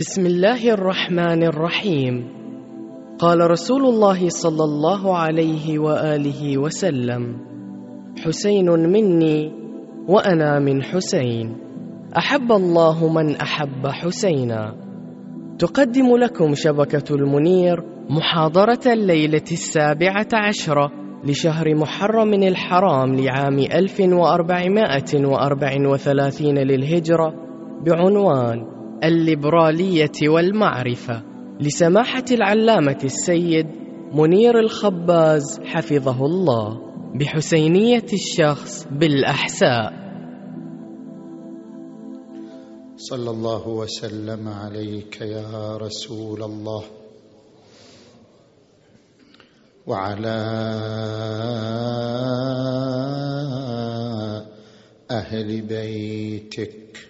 بسم الله الرحمن الرحيم. قال رسول الله صلى الله عليه وآله وسلم حسين مني وأنا من حسين. أحب الله من أحب حسينا. تقدم لكم شبكة المنير محاضرة الليلة السابعة عشرة لشهر محرم الحرام لعام 1434 للهجرة بعنوان الليبرالية والمعرفة. لسماحة العلامة السيد منير الخباز حفظه الله بحسينية الشخص بالأحساء. صلى الله وسلم عليك يا رسول الله. وعلى أهل بيتك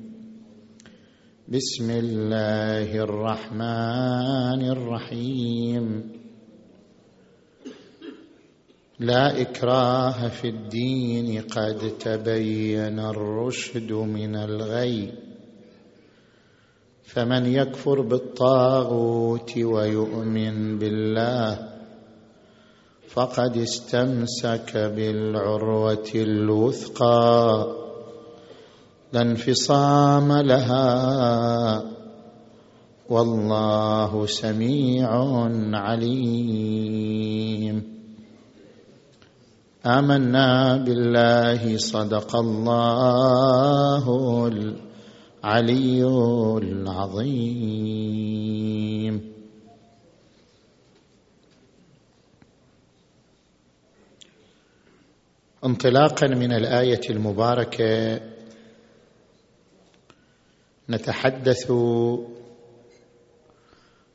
بسم الله الرحمن الرحيم. لا إكراه في الدين قد تبين الرشد من الغي. فمن يكفر بالطاغوت ويؤمن بالله فقد استمسك بالعروة الوثقى. لا انفصام لها. والله سميع عليم. آمنا بالله صدق الله العلي العظيم. انطلاقا من الآية المباركة نتحدث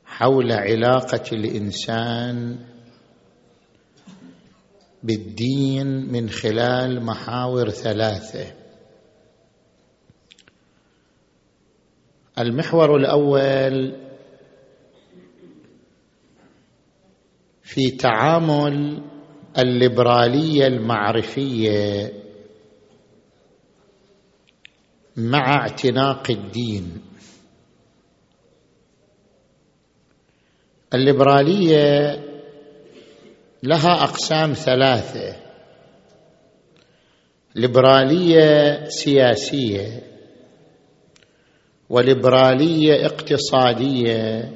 حول علاقة الإنسان بالدين من خلال محاور ثلاثة. المحور الأول في تعامل الليبرالية المعرفية. مع اعتناق الدين. الليبرالية لها أقسام ثلاثة. ليبرالية سياسية وليبرالية اقتصادية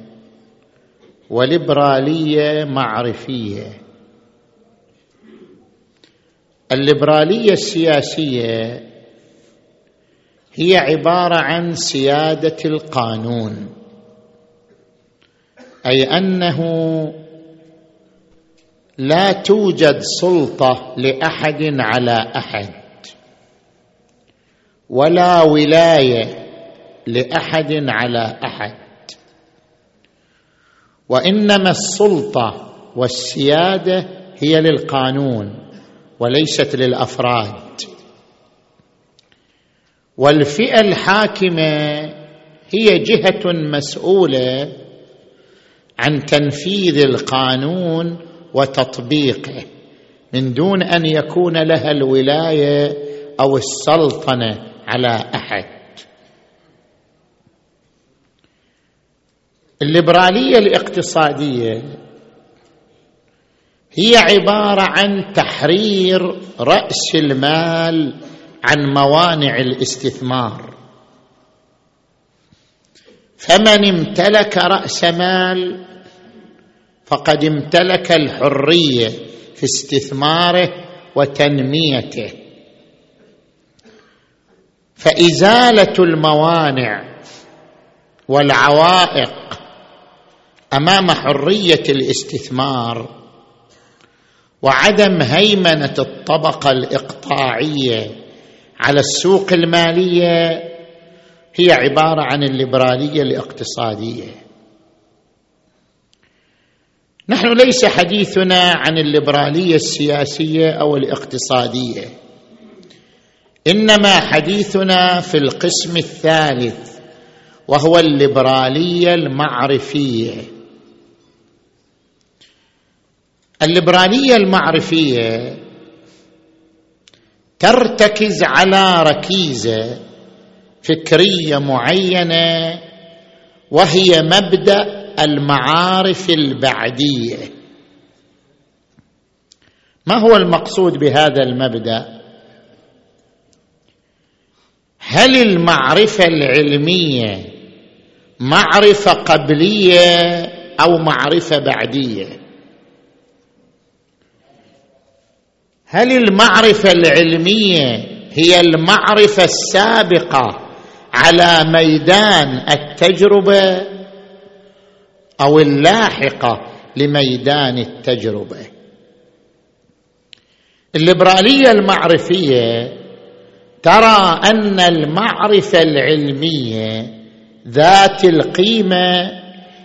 وليبرالية معرفية. الليبرالية السياسية هي عبارة عن سيادة القانون. أي أنه لا توجد سلطة لأحد على أحد ولا ولاية لأحد على أحد. وإنما السلطة والسيادة هي للقانون وليست للأفراد. والفئة الحاكمة هي جهة مسؤولة عن تنفيذ القانون وتطبيقه من دون أن يكون لها الولاية أو السلطنة على أحد. الليبرالية الاقتصادية هي عبارة عن تحرير رأس المال عن موانع الاستثمار. فمن امتلك رأس مال فقد امتلك الحرية في استثماره وتنميته. فإزالة الموانع والعوائق أمام حرية الاستثمار وعدم هيمنة الطبقة الإقطاعية على السوق المالية هي عبارة عن الليبرالية الاقتصادية. نحن ليس حديثنا عن الليبرالية السياسية أو الاقتصادية. إنما حديثنا في القسم الثالث وهو الليبرالية المعرفية. الليبرالية المعرفية ترتكز على ركيزة فكرية معينة وهي مبدأ المعارف البعدية. ما هو المقصود بهذا المبدأ؟ هل المعرفة العلمية معرفة قبلية أو معرفة بعدية؟ هل المعرفة العلمية هي المعرفة السابقة على ميدان التجربة أو اللاحقة لميدان التجربة؟ الليبرالية المعرفية ترى أن المعرفة العلمية ذات القيمة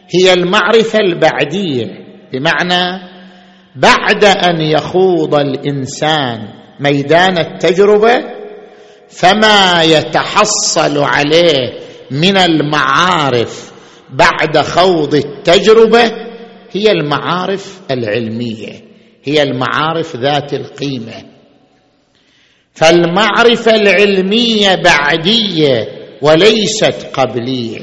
هي المعرفة البعدية بمعنى بعد أن يخوض الإنسان ميدان التجربة فما يتحصل عليه من المعارف بعد خوض التجربة هي المعارف العلمية هي المعارف ذات القيمة. فالمعرفة العلمية بعدية وليست قبلية.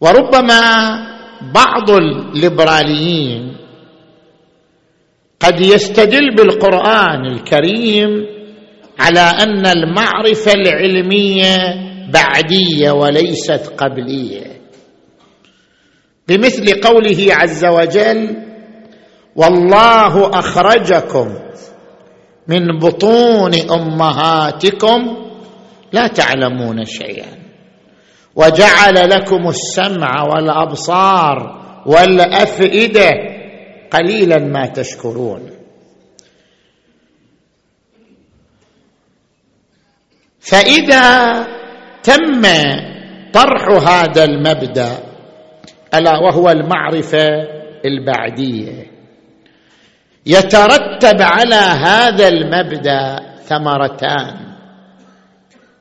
وربما بعض الليبراليين قد يستدل بالقرآن الكريم على أن المعرفة العلمية بعدية وليست قبلية. بمثل قوله عز وجل والله أخرجكم من بطون أمهاتكم لا تعلمون شيئا. وجعل لكم السمع والأبصار والأفئدة قليلا ما تشكرون. فإذا تم طرح هذا المبدأ ألا وهو المعرفة البعدية. يترتب على هذا المبدأ ثمرتان.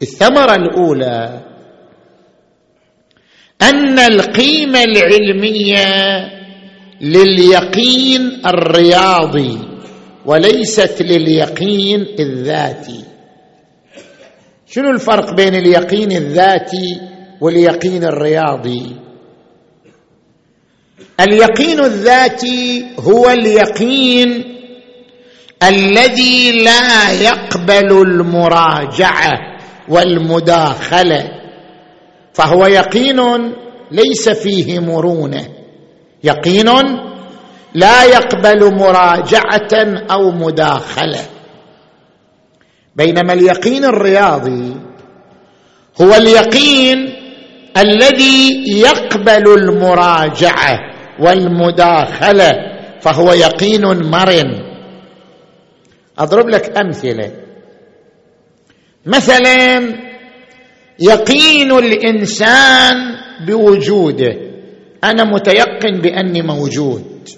الثمرة الأولى أن القيمة العلمية لليقين الرياضي وليست لليقين الذاتي. شنو الفرق بين اليقين الذاتي واليقين الرياضي؟ اليقين الذاتي هو اليقين الذي لا يقبل المراجعة والمداخلة. فهو يقين ليس فيه مرونه. يقين لا يقبل مراجعة أو مداخلة. بينما اليقين الرياضي هو اليقين الذي يقبل المراجعة والمداخلة فهو يقين مرن. أضرب لك أمثلة. مثلا يقين الإنسان بوجوده. أنا متيقن بأني موجود.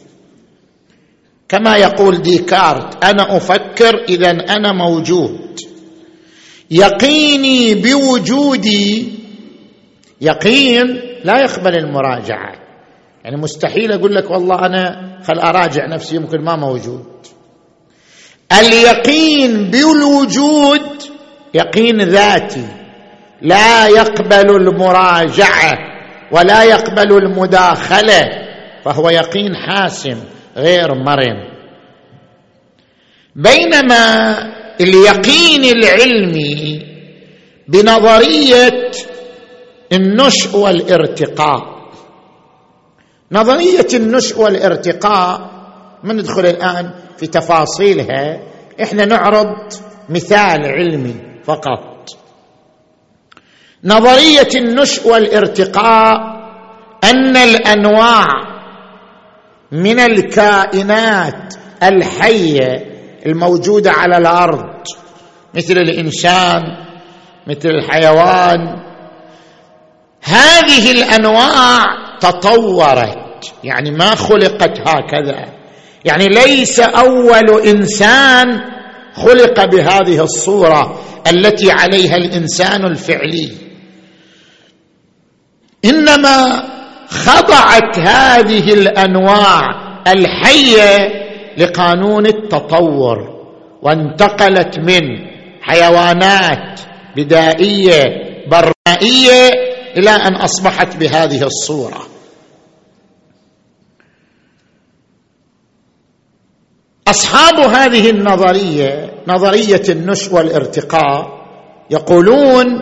كما يقول ديكارت أنا أفكر إذا أنا موجود. يقيني بوجودي يقين لا يقبل المراجعة. يعني مستحيل أقول لك والله أنا خل أراجع نفسي يمكن ما موجود. اليقين بالوجود يقين ذاتي. لا يقبل المراجعة ولا يقبل المداخلة فهو يقين حاسم غير مرن. بينما اليقين العلمي بنظرية النشء والارتقاء. نظرية النشء والارتقاء ما ندخل الآن في تفاصيلها إحنا نعرض مثال علمي فقط. نظرية النشء والارتقاء أن الأنواع من الكائنات الحية الموجودة على الأرض مثل الإنسان مثل الحيوان هذه الأنواع تطورت يعني ما خلقت هكذا. يعني ليس أول إنسان خلق بهذه الصورة التي عليها الإنسان الفعلي. إنما خضعت هذه الأنواع الحية لقانون التطور وانتقلت من حيوانات بدائية برمائية إلى أن أصبحت بهذه الصورة. أصحاب هذه النظرية نظرية النشء والارتقاء يقولون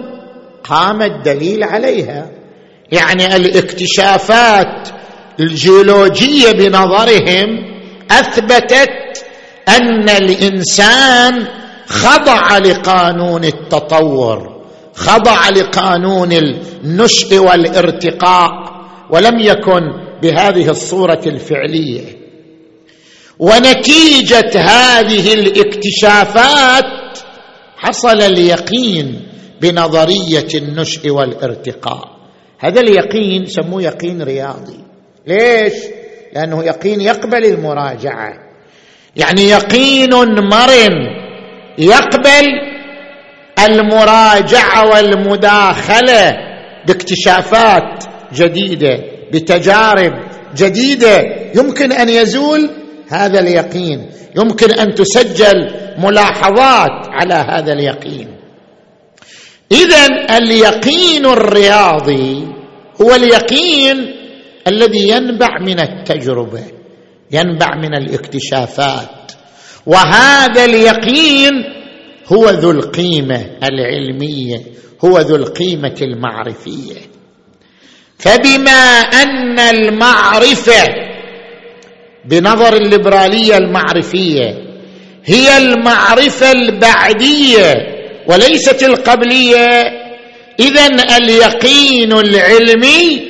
قام الدليل عليها. يعني الاكتشافات الجيولوجية بنظرهم أثبتت أن الإنسان خضع لقانون التطور خضع لقانون النشء والارتقاء ولم يكن بهذه الصورة الفعلية. ونتيجة هذه الاكتشافات حصل اليقين بنظرية النشء والارتقاء. هذا اليقين سموه يقين رياضي. ليش؟ لأنه يقين يقبل المراجعة. يعني يقين مرن يقبل المراجعة والمداخلة باكتشافات جديدة بتجارب جديدة. يمكن أن يزول هذا اليقين. يمكن أن تسجل ملاحظات على هذا اليقين. اذا اليقين الرياضي هو اليقين الذي ينبع من التجربة ينبع من الاكتشافات. وهذا اليقين هو ذو القيمة العلمية هو ذو القيمة المعرفية. فبما أن المعرفة بنظر الليبرالية المعرفية هي المعرفة البعدية وليست القبلية. اذا اليقين العلمي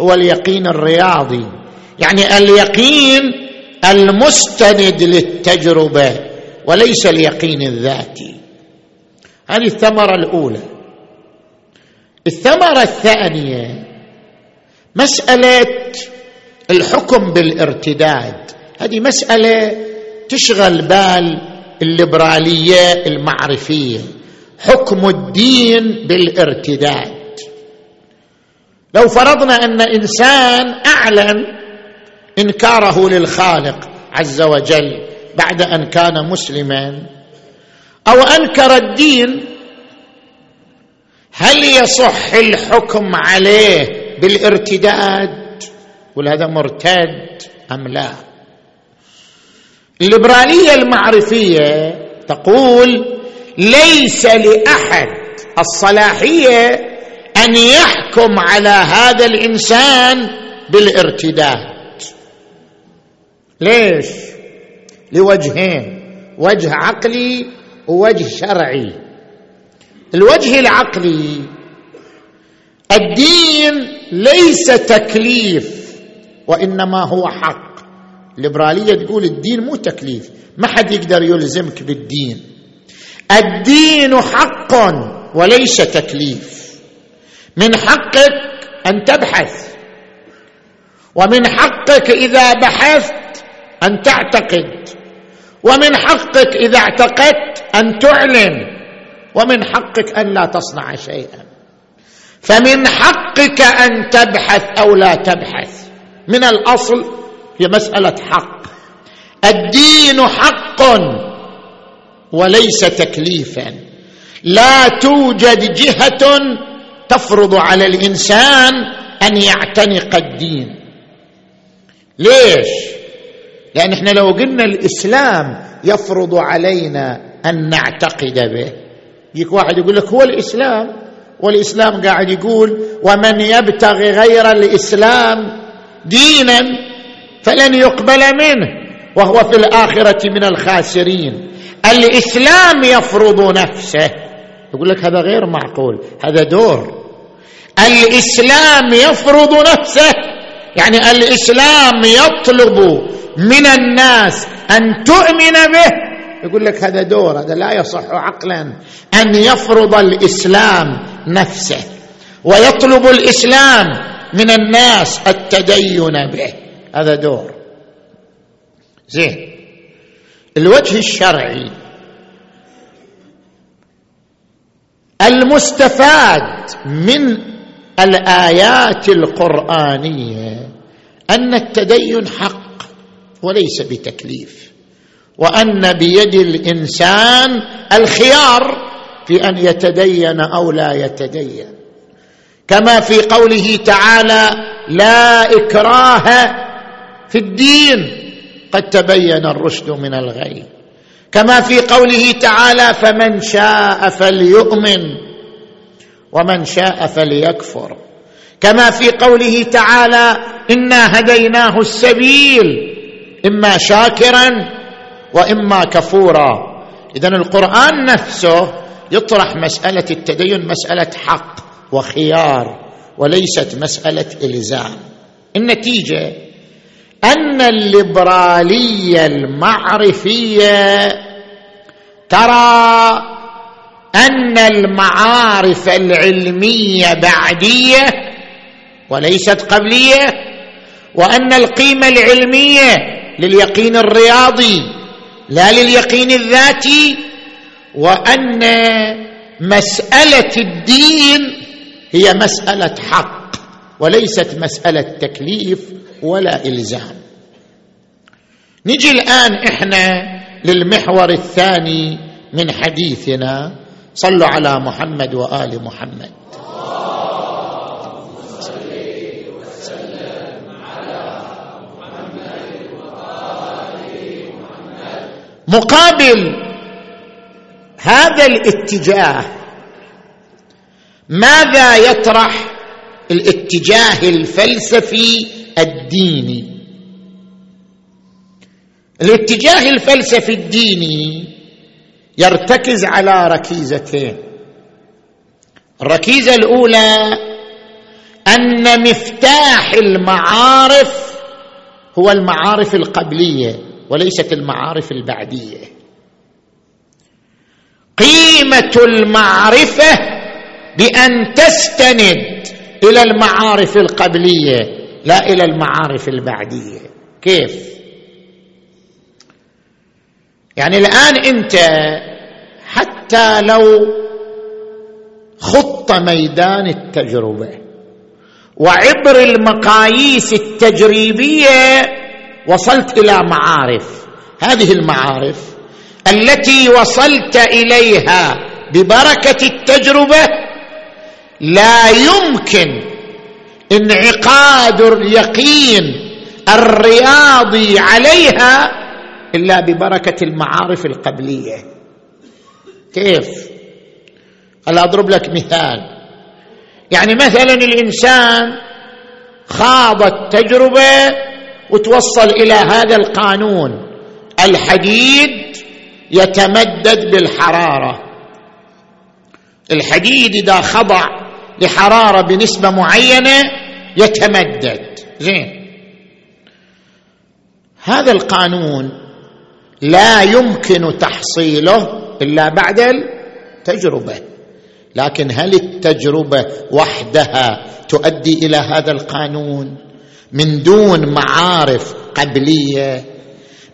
هو اليقين الرياضي. يعني اليقين المستند للتجربة وليس اليقين الذاتي. هذه الثمرة الأولى. الثمرة الثانية مسألة الحكم بالارتداد. هذه مسألة تشغل بال الليبرالية المعرفية. حكم الدين بالارتداد. لو فرضنا أن إنسان أعلن إنكاره للخالق عز وجل بعد أن كان مسلما أو أنكر الدين هل يصح الحكم عليه بالارتداد؟ يقول هذا مرتد أم لا؟ الليبرالية المعرفية تقول ليس لأحد الصلاحية أن يحكم على هذا الإنسان بالارتداد. ليش؟ لوجهين وجه عقلي ووجه شرعي. الوجه العقلي الدين ليس تكليف وإنما هو حق. الليبراليه تقول الدين مو تكليف ما حد يقدر يلزمك بالدين. الدين حق وليس تكليف. من حقك أن تبحث ومن حقك إذا بحثت أن تعتقد ومن حقك إذا اعتقدت أن تعلن ومن حقك أن لا تصنع شيئا. فمن حقك أن تبحث أو لا تبحث. من الأصل هي مسألة حق. الدين حق وليس تكليفا. لا توجد جهة تفرض على الإنسان أن يعتنق الدين. ليش؟ لأن إحنا لو قلنا الإسلام يفرض علينا أن نعتقد به. يجيك واحد يقول لك هو الإسلام والإسلام قاعد يقول ومن يبتغي غير الإسلام دينا فلن يقبل منه وهو في الآخرة من الخاسرين. الإسلام يفرض نفسه. يقول لك هذا غير معقول هذا دور. الإسلام يفرض نفسه. يعني الإسلام يطلب من الناس أن تؤمن به. يقول لك هذا دور هذا لا يصح عقلا أن يفرض الإسلام نفسه. ويطلب الإسلام من الناس التدين به. هذا دور. زين. الوجه الشرعي. المستفاد من الآيات القرآنية أن التدين حق وليس بتكليف وأن بيد الإنسان الخيار في أن يتدين أو لا يتدين. كما في قوله تعالى لا إكراه في الدين قد تبين الرشد من الغي. كما في قوله تعالى فمن شاء فليؤمن ومن شاء فليكفر. كما في قوله تعالى انا هديناه السبيل اما شاكرا واما كفورا. اذا القرآن نفسه يطرح مسألة التدين مسألة حق وخيار وليست مسألة إلزام. النتيجة أن الليبرالية المعرفية ترى أن المعارف العلمية بعدية وليست قبلية وأن القيمة العلمية لليقين الرياضي لا لليقين الذاتي وأن مسألة الدين هي مسألة حق وليست مسألة تكليف. ولا إلزام. نجي الآن إحنا للمحور الثاني من حديثنا. صلوا على محمد وآل محمد. مقابل هذا الاتجاه ماذا يطرح؟ الاتجاه الفلسفي الديني الاتجاه الفلسفي الديني يرتكز على ركيزتين. الركيزة الأولى أن مفتاح المعارف هو المعارف القبلية وليست المعارف البعدية. قيمة المعرفة بأن تستند إلى المعارف القبلية. لا إلى المعارف البعدية. كيف؟ يعني الآن أنت حتى لو خط ميدان التجربة وعبر المقاييس التجريبية وصلت إلى معارف. هذه المعارف التي وصلت إليها ببركة التجربة لا يمكن انعقاد اليقين الرياضي عليها إلا ببركة المعارف القبلية. كيف؟ هل أضرب لك مثال. يعني مثلا الإنسان خاض التجربه وتوصل إلى هذا القانون. الحديد يتمدد بالحرارة. الحديد إذا خضع لحراره بنسبة معينة يتمدد. زين. هذا القانون لا يمكن تحصيله إلا بعد التجربة. لكن هل التجربة وحدها تؤدي إلى هذا القانون؟ من دون معارف قبلية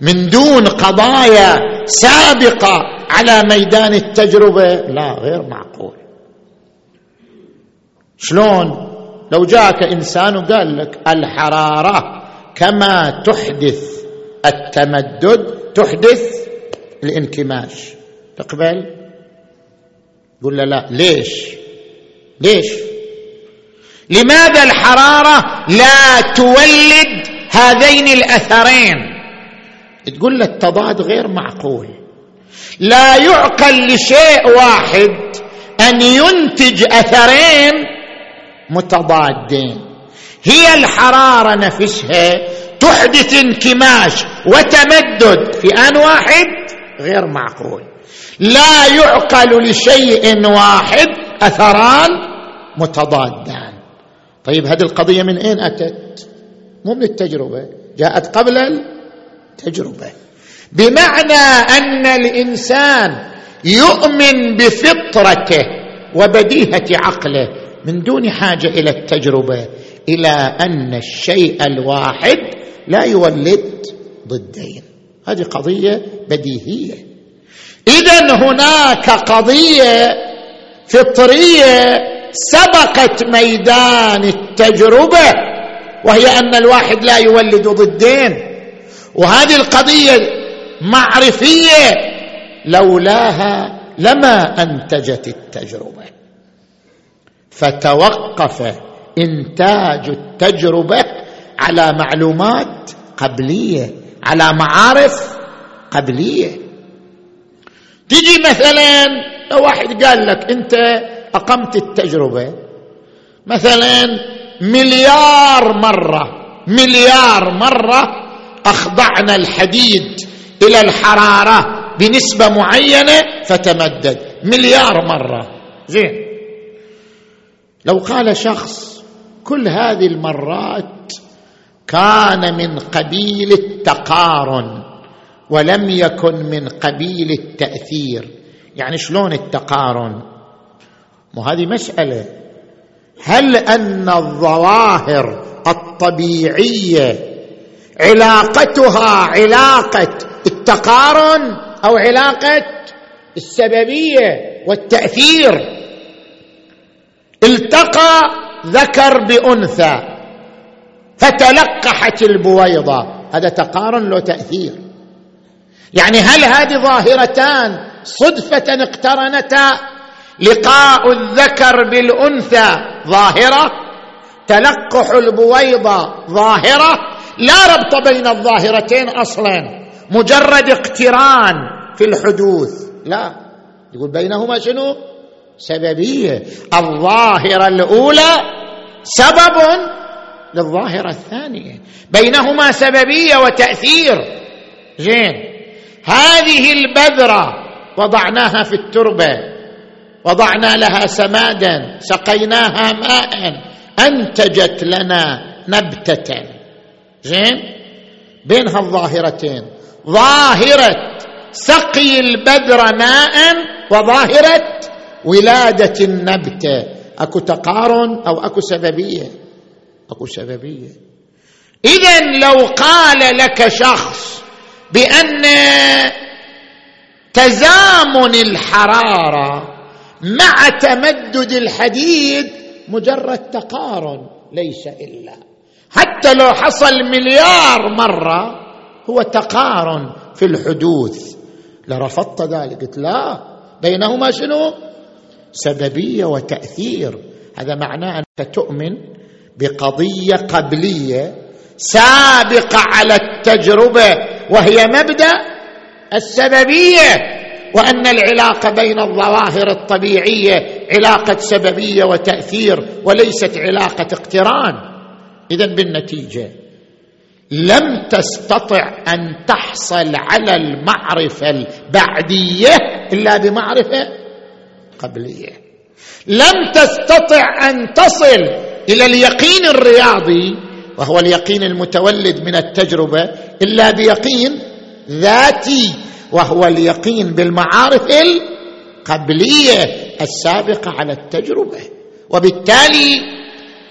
من دون قضايا سابقة على ميدان التجربة؟ لا غير معقول. شلون؟ لو جاءك إنسان وقال لك الحرارة كما تحدث التمدد تحدث الانكماش. تقبل؟ قل له لا. ليش؟ ليش؟ لماذا الحرارة لا تولد هذين الأثرين؟ تقول له التضاد غير معقول. لا يعقل لشيء واحد أن ينتج أثرين متضادين. هي الحرارة نفسها تحدث انكماش وتمدد في آن واحد غير معقول. لا يعقل لشيء واحد أثران متضادان. طيب هذه القضية من أين أتت؟ مو من التجربة جاءت قبل التجربة. بمعنى أن الإنسان يؤمن بفطرته وبديهة عقله من دون حاجة إلى التجربة إلى أن الشيء الواحد لا يولد ضدين. هذه قضية بديهية. اذا هناك قضية فطرية سبقت ميدان التجربة وهي أن الواحد لا يولد ضدين. وهذه القضية معرفية لولاها لما أنتجت التجربة. فتوقف إنتاج التجربة على معلومات قبلية على معارف قبلية. تجي مثلا لو واحد قال لك أنت أقمت التجربة مثلا مليار مرة مليار مرة أخضعنا الحديد إلى الحرارة بنسبة معينة فتمدد مليار مرة. زين. لو قال شخص كل هذه المرات كان من قبيل التقارن ولم يكن من قبيل التأثير يعني شلون التقارن؟ وهذه مسألة. هل أن الظواهر الطبيعية علاقتها علاقة التقارن أو علاقة السببية والتأثير؟ التقى ذكر بأنثى فتلقحت البويضة. هذا تقارن له تأثير. يعني هل هذه ظاهرتان صدفة اقترنتا؟ لقاء الذكر بالأنثى ظاهرة تلقح البويضة ظاهرة. لا ربط بين الظاهرتين أصلا مجرد اقتران في الحدوث. لا يقول بينهما شنو؟ سببية. الظاهرة الأولى سبب للظاهرة الثانية. بينهما سببية وتأثير. زين. هذه البذرة وضعناها في التربة وضعنا لها سمادا سقيناها ماء أنتجت لنا نبتة. زين. بين هالظاهرتين ظاهرة سقي البذر ماء وظاهرة ولادة النبته أكو تقارن أو أكو سببية؟ أكو سببية. اذا لو قال لك شخص بأن تزامن الحرارة مع تمدد الحديد مجرد تقارن ليس إلا. حتى لو حصل مليار مرة هو تقارن في الحدوث. لرفضت ذلك. قلت لا. بينهما شنو؟ سببية وتأثير. هذا معناه أنك تؤمن بقضية قبلية سابقة على التجربة وهي مبدأ السببية وأن العلاقة بين الظواهر الطبيعية علاقة سببية وتأثير وليست علاقة اقتران. اذا بالنتيجة لم تستطع أن تحصل على المعرفة البعدية إلا بمعرفة قبلية. لم تستطع أن تصل إلى اليقين الرياضي وهو اليقين المتولد من التجربة إلا بيقين ذاتي وهو اليقين بالمعارف القبلية السابقة على التجربة. وبالتالي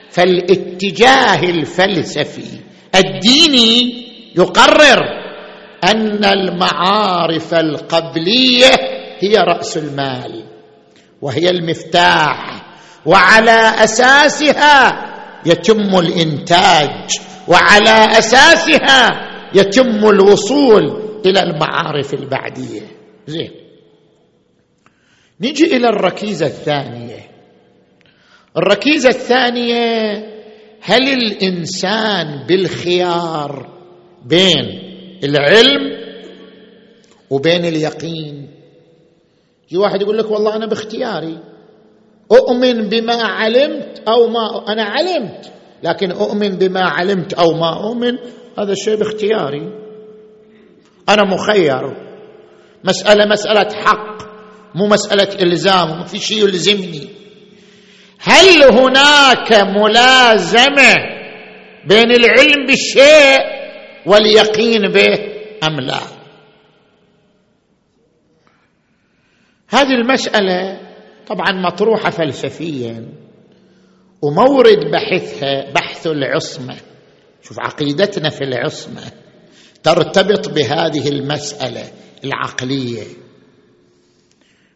فالاتجاه الفلسفي الديني يقرر أن المعارف القبلية هي رأس المال. وهي المفتاح وعلى أساسها يتم الإنتاج وعلى أساسها يتم الوصول إلى المعارف البعدية. زين. نجي إلى الركيزة الثانية. الركيزة الثانية هل الإنسان بالخيار بين العلم وبين اليقين؟ في واحد يقول لك والله أنا باختياري. أؤمن بما علمت أو ما أنا علمت لكن أؤمن بما علمت أو ما أؤمن هذا الشيء باختياري. أنا مخير. مسألة مسألة حق مو مسألة إلزام ما في شيء يلزمني. هل هناك ملازمة بين العلم بالشيء واليقين به أم لا؟ هذه المسألة طبعا مطروحة فلسفيا ومورد بحثها بحث العصمة. شوف عقيدتنا في العصمة ترتبط بهذه المسألة العقلية.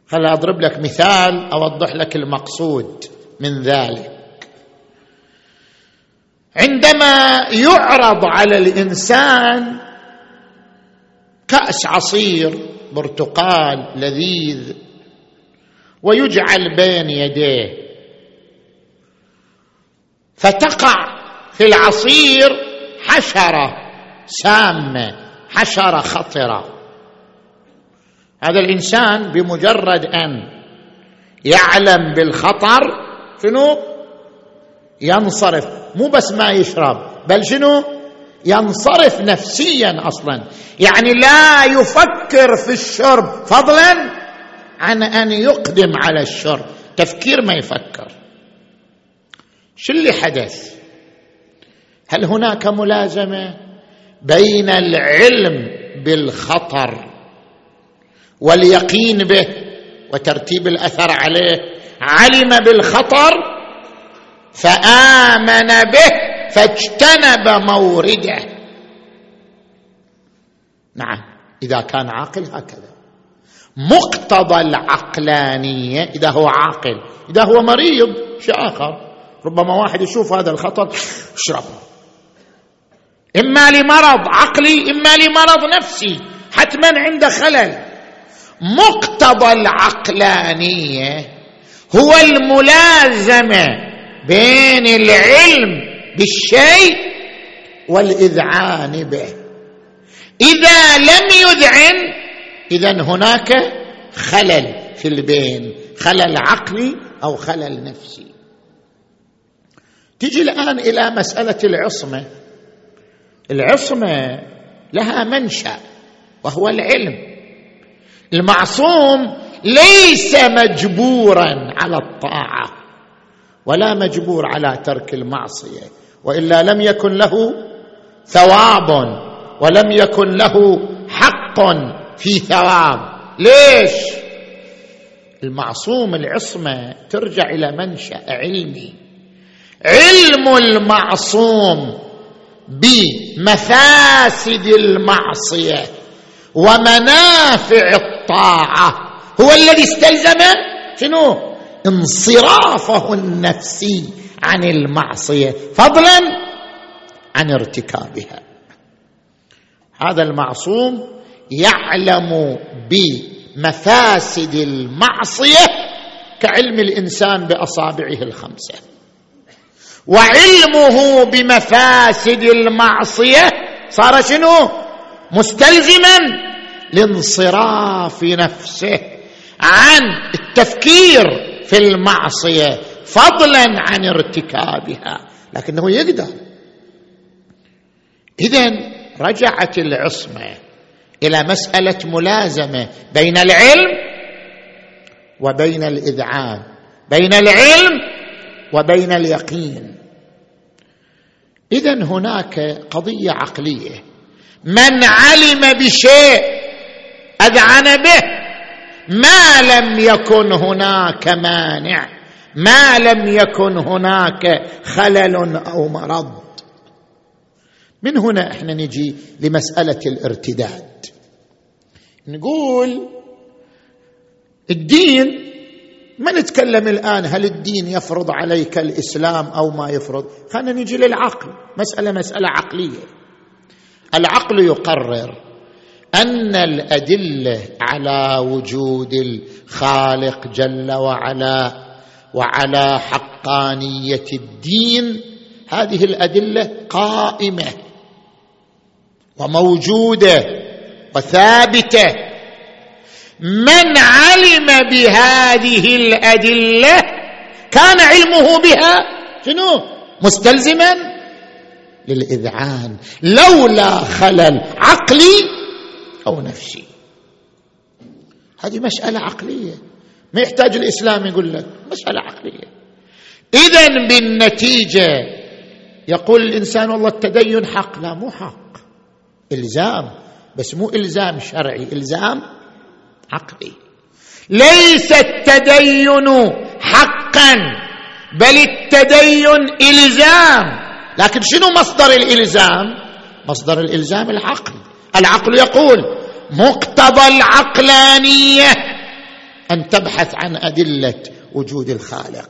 خل أضرب لك مثال أوضح لك المقصود من ذلك. عندما يعرض على الإنسان كأس عصير برتقال لذيذ ويجعل بين يديه. فتقع في العصير حشرة سامة حشرة خطرة. هذا الإنسان بمجرد أن يعلم بالخطر شنو؟ ينصرف. مو بس ما يشرب بل شنو؟ ينصرف نفسيا أصلا. يعني لا يفكر في الشرب فضلا عن أن يقدم على الشرب تفكير ما يفكر. شو اللي حدث؟ هل هناك ملازمة بين العلم بالخطر واليقين به وترتيب الأثر عليه؟ علم بالخطر فآمن به فاجتنب مورده. نعم إذا كان عاقل هكذا. مقتضى العقلانية. إذا هو عاقل إذا هو مريض شيء آخر. ربما واحد يشوف هذا الخطر اشرب إما لمرض عقلي إما لمرض نفسي. حتما عنده خلل. مقتضى العقلانية هو الملازمة بين العلم بالشيء والإذعان به. إذا لم يذعن اذا هناك خلل في البين خلل عقلي أو خلل نفسي. تجي الآن إلى مسألة العصمة. العصمة لها منشأ وهو العلم. المعصوم ليس مجبورا على الطاعة ولا مجبور على ترك المعصية وإلا لم يكن له ثواب ولم يكن له حق. في ثواب. ليش؟ المعصوم العصمة ترجع إلى منشأ علمي. علم المعصوم بمفاسد المعصية ومنافع الطاعة هو الذي استلزم شنو؟ انصرافه النفسي عن المعصية فضلا عن ارتكابها. هذا المعصوم يعلم بمفاسد المعصية كعلم الإنسان بأصابعه الخمسة. وعلمه بمفاسد المعصية صار شنو؟ مستلزما لانصراف نفسه عن التفكير في المعصية فضلا عن ارتكابها. لكنه يقدر. اذا رجعت العصمة إلى مسألة ملازمة بين العلم وبين الإذعان بين العلم وبين اليقين. اذا هناك قضية عقلية. من علم بشيء أذعن به ما لم يكن هناك مانع ما لم يكن هناك خلل أو مرض. من هنا إحنا نجي لمسألة الارتداد. نقول الدين ما نتكلم الآن هل الدين يفرض عليك الإسلام أو ما يفرض؟ خلينا نجي للعقل مسألة مسألة عقلية. العقل يقرر أن الأدلة على وجود الخالق جل وعلا وعلى حقانية الدين هذه الأدلة قائمة وموجودة. وثابتة. من علم بهذه الأدلة كان علمه بها شنو؟ مستلزما للإذعان لولا خلل عقلي أو نفسي. هذه مسألة عقلية. ما يحتاج الإسلام يقول لك مسألة عقلية. اذا بالنتيجة يقول الإنسان والله التدين حق لا مو حق. إلزام. بس مو إلزام شرعي إلزام عقلي. ليس التدين حقا بل التدين إلزام. لكن شنو مصدر الإلزام؟ مصدر الإلزام العقل. العقل يقول مقتضى العقلانية أن تبحث عن أدلة وجود الخالق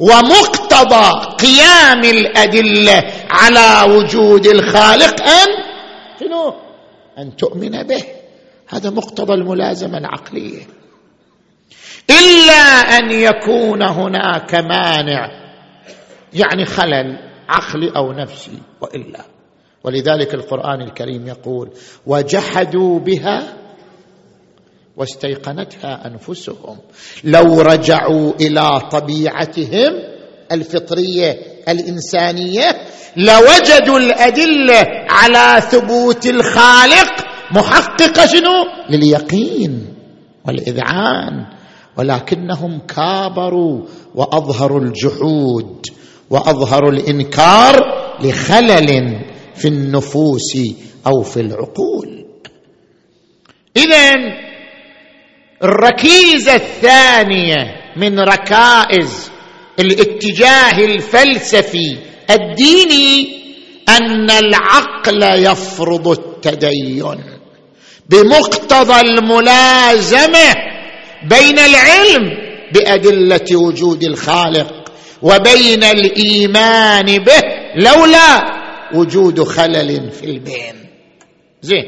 ومقتضى قيام الأدلة على وجود الخالق أن شنو؟ أن تؤمن به. هذا مقتضى الملازمة العقلية. إلا أن يكون هناك مانع يعني خلل عقلي أو نفسي وإلا. ولذلك القرآن الكريم يقول وجحدوا بها واستيقنتها أنفسهم. لو رجعوا إلى طبيعتهم الفطرية الإنسانية لوجدوا الأدلة على ثبوت الخالق محققه شنو؟ لليقين والإذعان ولكنهم كابروا وأظهروا الجحود وأظهروا الإنكار لخلل في النفوس أو في العقول. اذا الركيزة الثانية من ركائز الاتجاه الفلسفي الديني أن العقل يفرض التدين بمقتضى الملازمة بين العلم بأدلة وجود الخالق وبين الإيمان به لولا وجود خلل في البين. زين.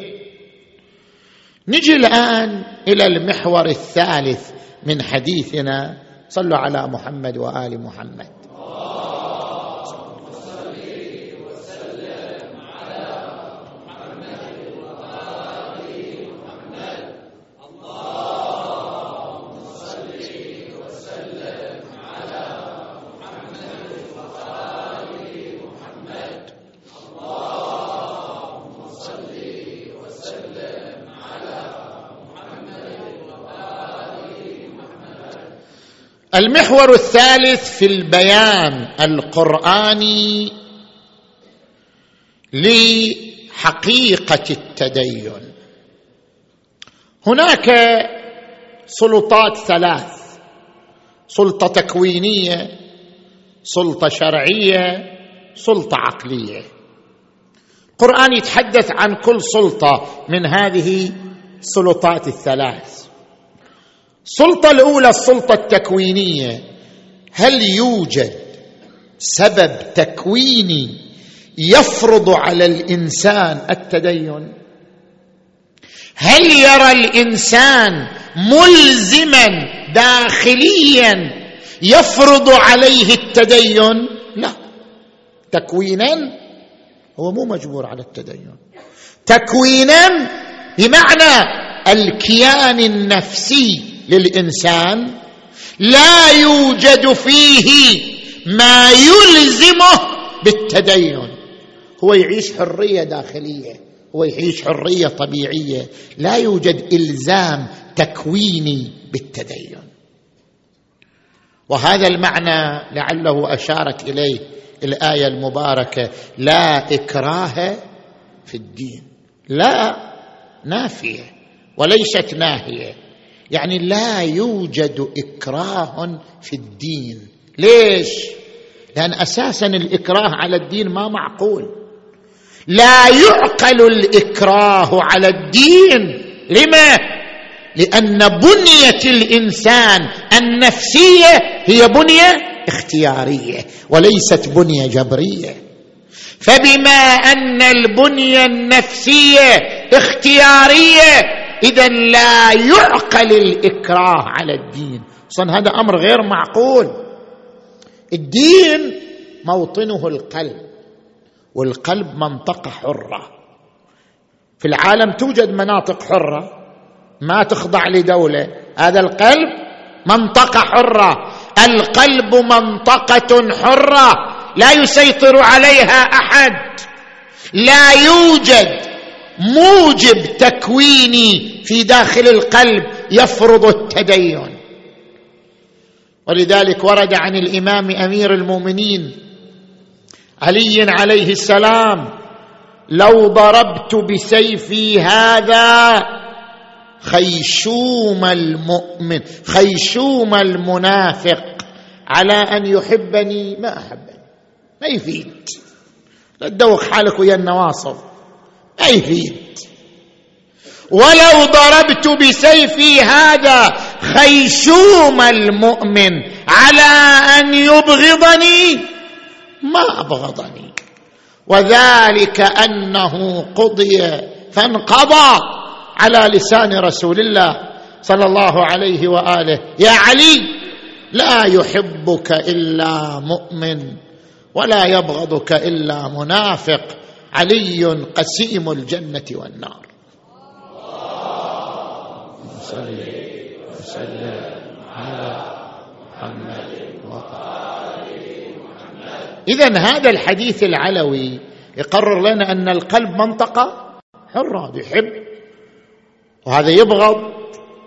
نجي الآن إلى المحور الثالث من حديثنا صلوا على محمد وآل محمد. المحور الثالث في البيان القرآني لحقيقة التدين. هناك سلطات ثلاث سلطة تكوينية سلطة شرعية سلطة عقلية. القرآن يتحدث عن كل سلطة من هذه السلطات الثلاث. السلطة الأولى السلطة التكوينية. هل يوجد سبب تكويني يفرض على الإنسان التدين؟ هل يرى الإنسان ملزما داخليا يفرض عليه التدين؟ لا. تكوينا هو مو مجبور على التدين. تكوينا بمعنى الكيان النفسي للإنسان لا يوجد فيه ما يلزمه بالتدين. هو يعيش حرية داخلية هو يعيش حرية طبيعية. لا يوجد إلزام تكويني بالتدين. وهذا المعنى لعله اشارت إليه الآية المباركة لا إكراه في الدين. لا نافية وليست ناهية. يعني لا يوجد إكراه في الدين. ليش؟ لأن أساسا الإكراه على الدين ما معقول. لا يعقل الإكراه على الدين. لما؟ لأن بنية الإنسان النفسية هي بنية اختيارية وليست بنية جبرية. فبما أن البنية النفسية اختيارية إذا لا يعقل الإكراه على الدين. أصلا هذا أمر غير معقول. الدين موطنه القلب والقلب منطقة حرة. في العالم توجد مناطق حرة ما تخضع لدولة. هذا القلب منطقة حرة. القلب منطقة حرة. لا يسيطر عليها أحد. لا يوجد موجب تكويني في داخل القلب يفرض التدين. ولذلك ورد عن الإمام أمير المؤمنين علي عليه السلام لو ضربت بسيفي هذا خيشوم المؤمن خيشوم المنافق على أن يحبني ما أحبني. ما يفيد. لا تدوخ حالك ويا النواصب. ما يفيد ولو ضربت بسيفي هذا خيشوم المؤمن على أن يبغضني. ما أبغضني. وذلك أنه قضي فانقضى على لسان رسول الله صلى الله عليه وآله. يا علي لا يحبك إلا مؤمن ولا يبغضك إلا منافق. علي قسيم الجنة والنار. صل وسلم على محمد اذا هذا الحديث العلوي يقرر لنا أن القلب منطقه حره يحب وهذا يبغض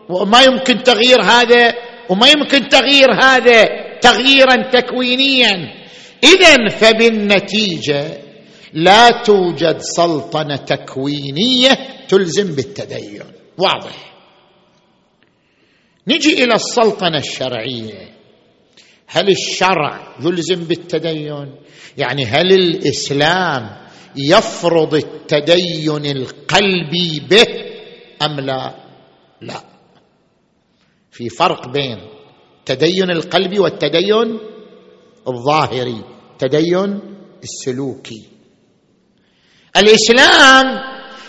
وما يمكن تغيير هذا وما يمكن تغيير هذا تغييرا تكوينيا. اذا فبالنتيجة لا توجد سلطنة تكوينية تلزم بالتدين. واضح. نجي إلى السلطنة الشرعية. هل الشرع يلزم بالتدين؟ يعني هل الإسلام يفرض التدين القلبي به أم لا؟ لا. في فرق بين التدين القلبي والتدين الظاهري التدين السلوكي. الإسلام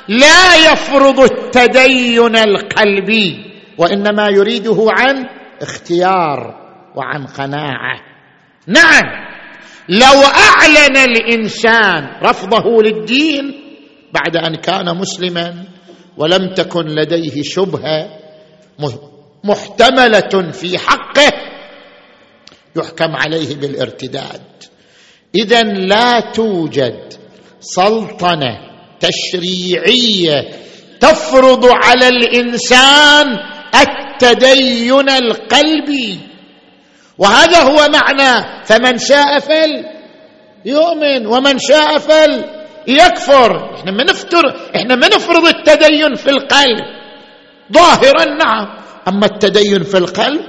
لا يفرض التدين القلبي وإنما يريده عن اختيار وعن قناعة. نعم لو أعلن الإنسان رفضه للدين بعد أن كان مسلما ولم تكن لديه شبهة محتملة في حقه يحكم عليه بالارتداد. اذا لا توجد سلطنة تشريعية تفرض على الإنسان التدين القلبي. وهذا هو معنى فمن شاء فل يؤمن ومن شاء فل يكفر. إحنا ما نفتر إحنا ما نفرض التدين في القلب. ظاهرا نعم. أما التدين في القلب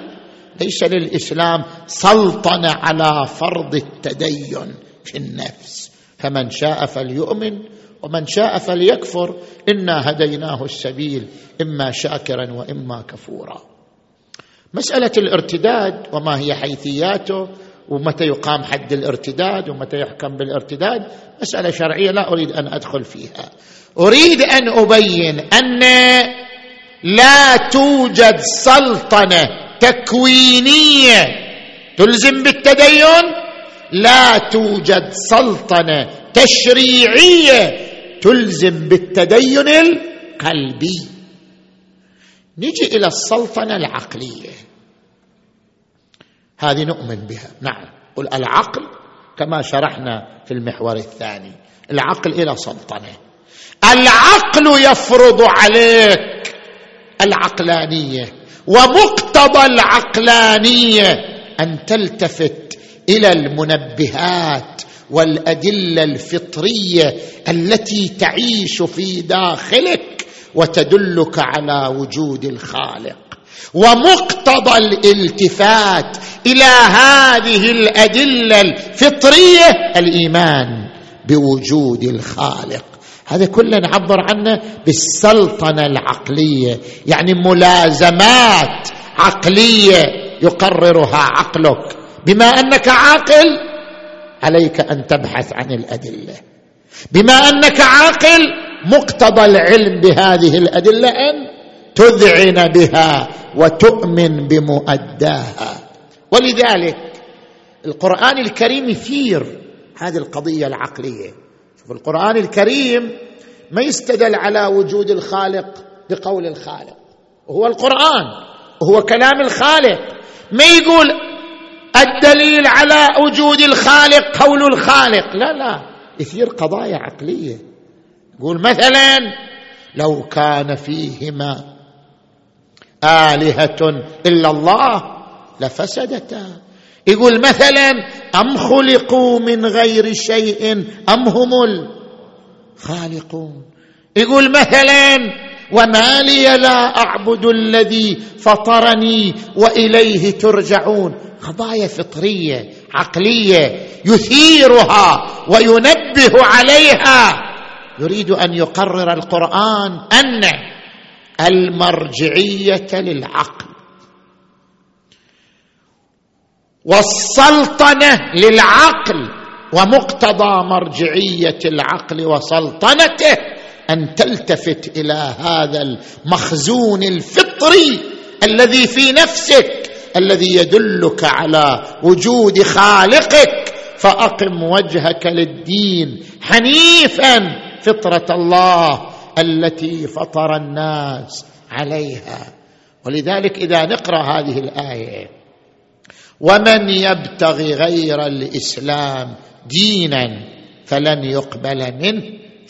ليس للإسلام سلطنة على فرض التدين في النفس. فمن شاء فليؤمن ومن شاء فليكفر. إنا هديناه السبيل إما شاكرا وإما كفورا. مسألة الارتداد وما هي حيثياته ومتى يقام حد الارتداد ومتى يحكم بالارتداد مسألة شرعية لا أريد أن أدخل فيها. أريد أن أبين أن لا توجد سلطنة تكوينية تلزم بالتدين. لا توجد سلطنة تشريعية تلزم بالتدين القلبي. نجي إلى السلطنة العقلية. هذه نؤمن بها. نعم. قل العقل كما شرحنا في المحور الثاني. العقل إلى سلطنة. العقل يفرض عليك العقلانية ومقتضى العقلانية أن تلتفت إلى المنبهات والأدلة الفطرية التي تعيش في داخلك وتدلك على وجود الخالق. ومقتضى الالتفات إلى هذه الأدلة الفطرية الإيمان بوجود الخالق. هذا كله نعبر عنه بالسلطنة العقلية يعني ملازمات عقلية يقررها عقلك. بما أنك عاقل عليك أن تبحث عن الأدلة. بما أنك عاقل مقتضى العلم بهذه الأدلة أن تذعن بها وتؤمن بمؤداها. ولذلك القرآن الكريم يثير هذه القضية العقلية. في القرآن الكريم ما يستدل على وجود الخالق بقول الخالق. وهو القرآن وهو كلام الخالق. ما يقول الدليل على وجود الخالق قول الخالق. لا لا. يثير قضايا عقلية. يقول مثلا لو كان فيهما آلهة إلا الله لفسدتا. يقول مثلا أم خلقوا من غير شيء أم هم الخالقون؟ يقول مثلا وما لي لا أعبد الذي فطرني وإليه ترجعون. قضايا فطرية عقلية يثيرها وينبه عليها. يريد أن يقرر القرآن أن المرجعية للعقل. والسلطنة للعقل ومقتضى مرجعية العقل وسلطنته أن تلتفت إلى هذا المخزون الفطري الذي في نفسك. الذي يدلك على وجود خالقك فأقم وجهك للدين حنيفا فطرة الله التي فطر الناس عليها. ولذلك إذا نقرأ هذه الآية ومن يبتغي غير الإسلام دينا فلن يقبل منه.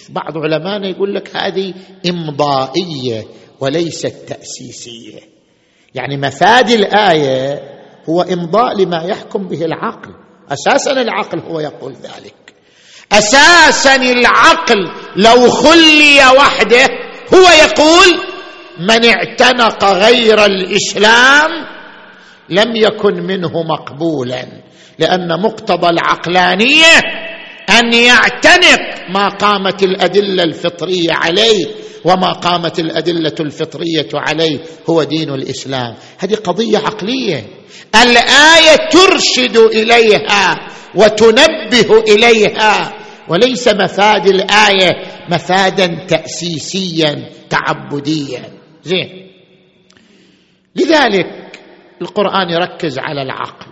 بعض علمائنا يقول لك هذه إمضائية وليست تأسيسية. يعني مفاد الآية هو إمضاء لما يحكم به العقل. أساسا العقل هو يقول ذلك. أساسا العقل لو خلي وحده هو يقول من اعتنق غير الإسلام لم يكن منه مقبولا لأن مقتضى العقلانية أن يعتنق ما قامت الأدلة الفطرية عليه وما قامت الأدلة الفطرية عليه هو دين الإسلام. هذه قضية عقلية. الآية ترشد إليها وتنبه إليها وليس مفاد الآية مفادا تأسيسيا تعبديا. زين. لذلك القرآن يركز على العقل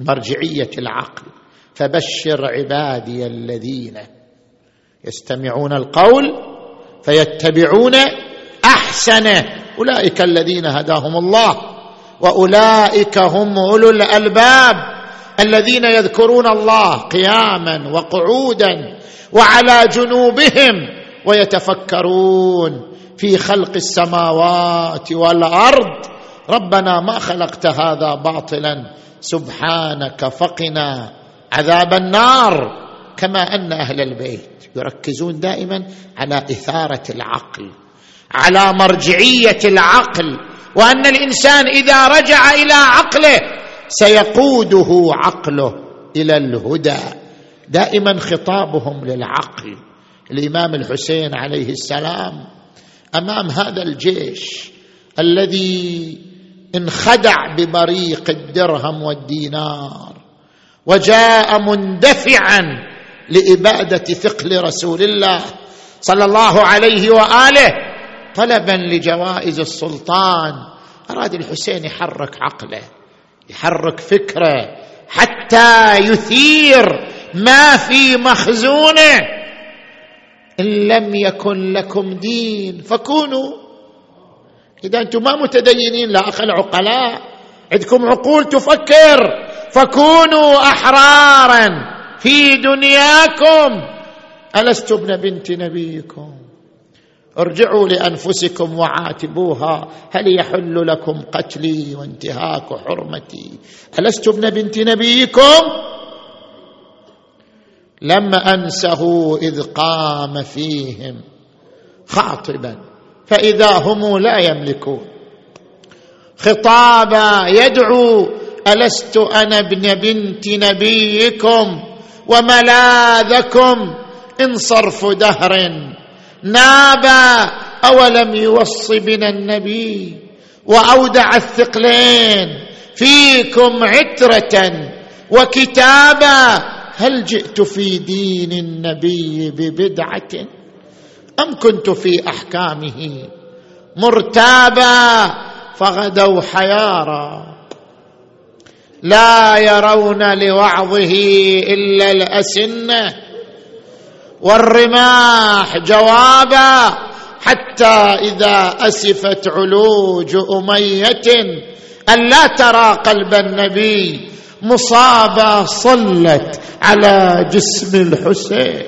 مرجعية العقل. فبشر عبادي الذين يستمعون القول فيتبعون أحسنه. أولئك الذين هداهم الله وأولئك هم أولو الألباب الذين يذكرون الله قياما وقعودا وعلى جنوبهم ويتفكرون في خلق السماوات والأرض. ربنا ما خلقت هذا باطلا سبحانك فقنا عذاب النار كما أن أهل البيت يركزون دائما على إثارة العقل على مرجعية العقل وأن الإنسان إذا رجع إلى عقله سيقوده عقله إلى الهدى. دائما خطابهم للعقل. الإمام الحسين عليه السلام أمام هذا الجيش الذي انخدع ببريق الدرهم والدينار وجاء مندفعا لإبادة ثقل رسول الله صلى الله عليه وآله طلبا لجوائز السلطان. أراد الحسين يحرك عقله يحرك فكره حتى يثير ما في مخزونه. إن لم يكن لكم دين فكونوا. إذا أنتم ما متدينين لا اخل عقلاء عندكم عقول تفكر. فكونوا أحرارا في دنياكم. ألست ابن بنت نبيكم؟ ارجعوا لأنفسكم وعاتبوها. هل يحل لكم قتلي وانتهاك حرمتي؟ ألست ابن بنت نبيكم؟ لم أنسه إذ قام فيهم خاطبا. فإذا هم لا يملكون. خطابا يدعو ألست أنا ابن بنت نبيكم وملاذكم إن صرف دهر نابا أولم يوص بنا النبي وأودع الثقلين فيكم عترة وكتابا هل جئت في دين النبي ببدعة أم كنت في أحكامه مرتابا فغدوا حيارى لا يرون لوعظه إلا الأسنة والرماح جوابا حتى إذا أسفت علوج أمية أن لا ترى قلب النبي مصابه صلت على جسم الحسين.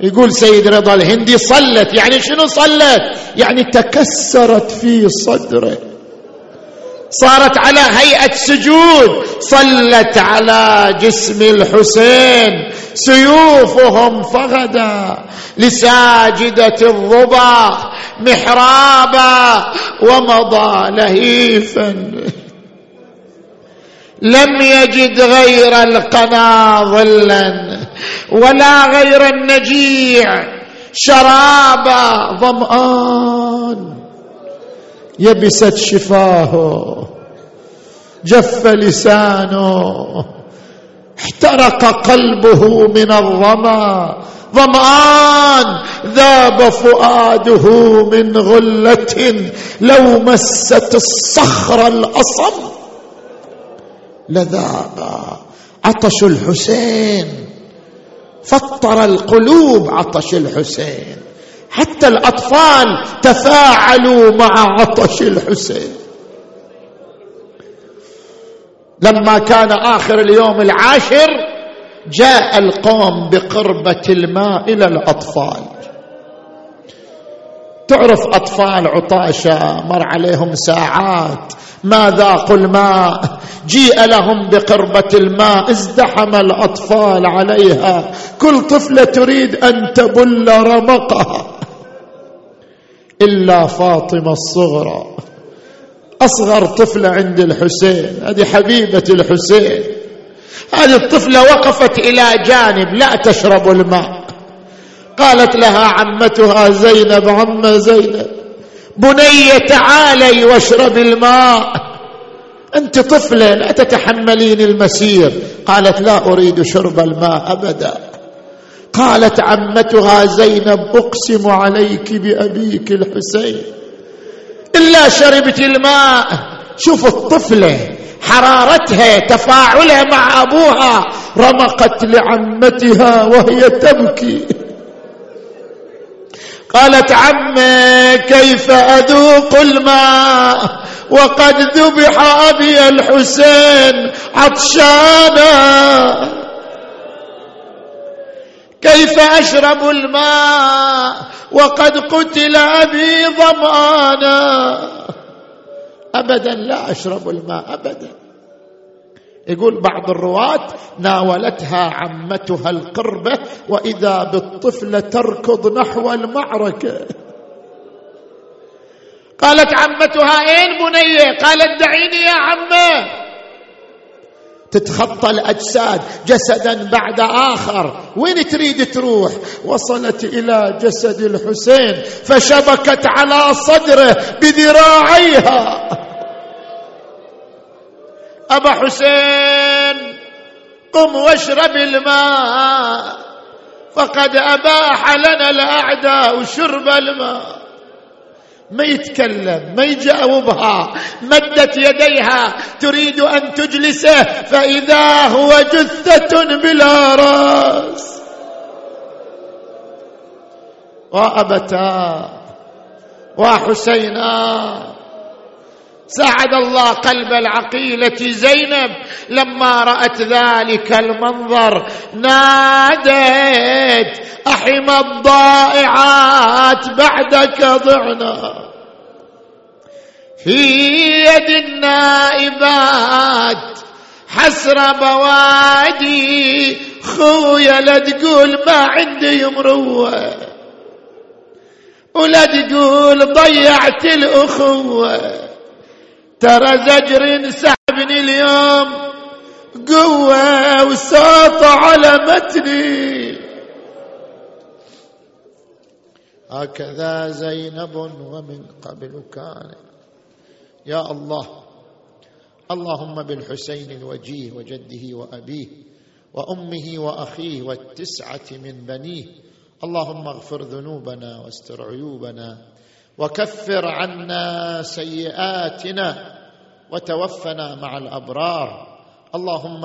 يقول سيد رضا الهندي صلت يعني شنو صلت؟ يعني تكسرت في صدره. صارت على هيئة سجود صلت على جسم الحسين. سيوفهم فغدا لساجدة الربا محرابا ومضى لهيفا. لم يجد غير القنا ظلا ولا غير النجيع شرابا ظمآن. يبست شفاه جف لسانه احترق قلبه من الظما ظمآن ذاب فؤاده من غلة لو مست الصخر الأصم. لذاب عطش الحسين فطر القلوب عطش الحسين. حتى الأطفال تفاعلوا مع عطش الحسين. لما كان آخر اليوم العاشر جاء القوم بقربة الماء إلى الأطفال. تعرف أطفال عطاشا مر عليهم ساعات ما ذاقوا الماء جيء لهم بقربة الماء ازدحم الأطفال عليها. كل طفلة تريد أن تبل رمقها. إلا فاطمة الصغرى. أصغر طفله عند الحسين. هذه حبيبة الحسين. هذه الطفلة وقفت إلى جانب لا تشرب الماء. قالت لها عمتها زينب عم زينب بني تعالي واشرب الماء. أنت طفلة لا تتحملين المسير. قالت لا أريد شرب الماء أبدا. قالت عمتها زينب أقسم عليك بأبيك الحسين. إلا شربت الماء. شوف الطفلة حرارتها تفاعلها مع أبوها. رمقت لعمتها وهي تبكي. قالت عمي كيف أذوق الماء؟ وقد ذبح أبي الحسين عطشانا. كيف أشرب الماء وقد قتل أبي ظمانا ابدا لا أشرب الماء ابدا. يقول بعض الرواة ناولتها عمتها القربة وإذا بالطفلة تركض نحو المعركة. قالت عمتها أين بنية قالت دعيني يا عمة. تتخطى الأجساد جسدا بعد آخر. وين تريد تروح؟ وصلت إلى جسد الحسين فشبكت على صدره بذراعيها. أبا حسين قم واشرب الماء فقد أباح لنا الأعداء شرب الماء. ما يتكلم ما يجاوبها. مدت يديها. تريد أن تجلسه. فإذا هو جثة بلا رأس. وابتا وحسينا ساعد الله قلب العقيلة زينب لما رأت ذلك المنظر. نادت أحم الضائعات بعدك ضعنا. في يد النائبات حسر بوادي خويا لا تقول ما عندي مروة. ولا تقول ضيعت الأخوة. ترى زجر سحبني اليوم قوة وساط على متني. هكذا زينب ومن قبل كان. يا الله اللهم بالحسين الوجيه وجده وأبيه وأمه وأخيه والتسعة من بنيه اللهم اغفر ذنوبنا واستر عيوبنا. وكفر عنا سيئاتنا وتوفنا مع الأبرار. اللهم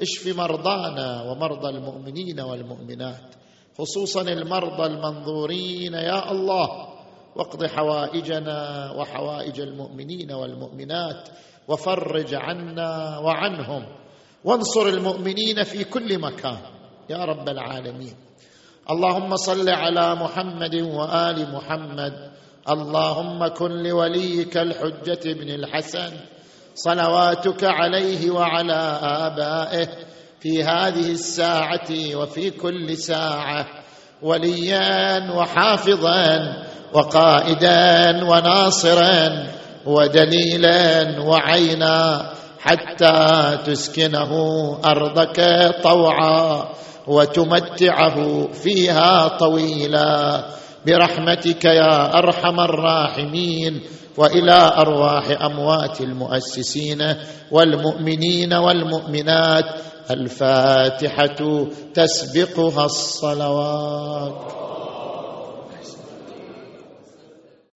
اشف مرضانا ومرضى المؤمنين والمؤمنات خصوصا المرضى المنظورين يا الله. واقض حوائجنا وحوائج المؤمنين والمؤمنات وفرج عنا وعنهم. وانصر المؤمنين في كل مكان يا رب العالمين. اللهم صل على محمد وآل محمد اللهم كن لوليك الحجة بن الحسن صلواتك عليه وعلى آبائه في هذه الساعة وفي كل ساعة وليا وحافظا وقائدا وناصرا ودليلا وعينا حتى تسكنه أرضك طوعا وتمتعه فيها طويلا. برحمتك يا أرحم الراحمين وإلى أرواح أموات المؤسسين والمؤمنين والمؤمنات الفاتحة تسبقها الصلوات.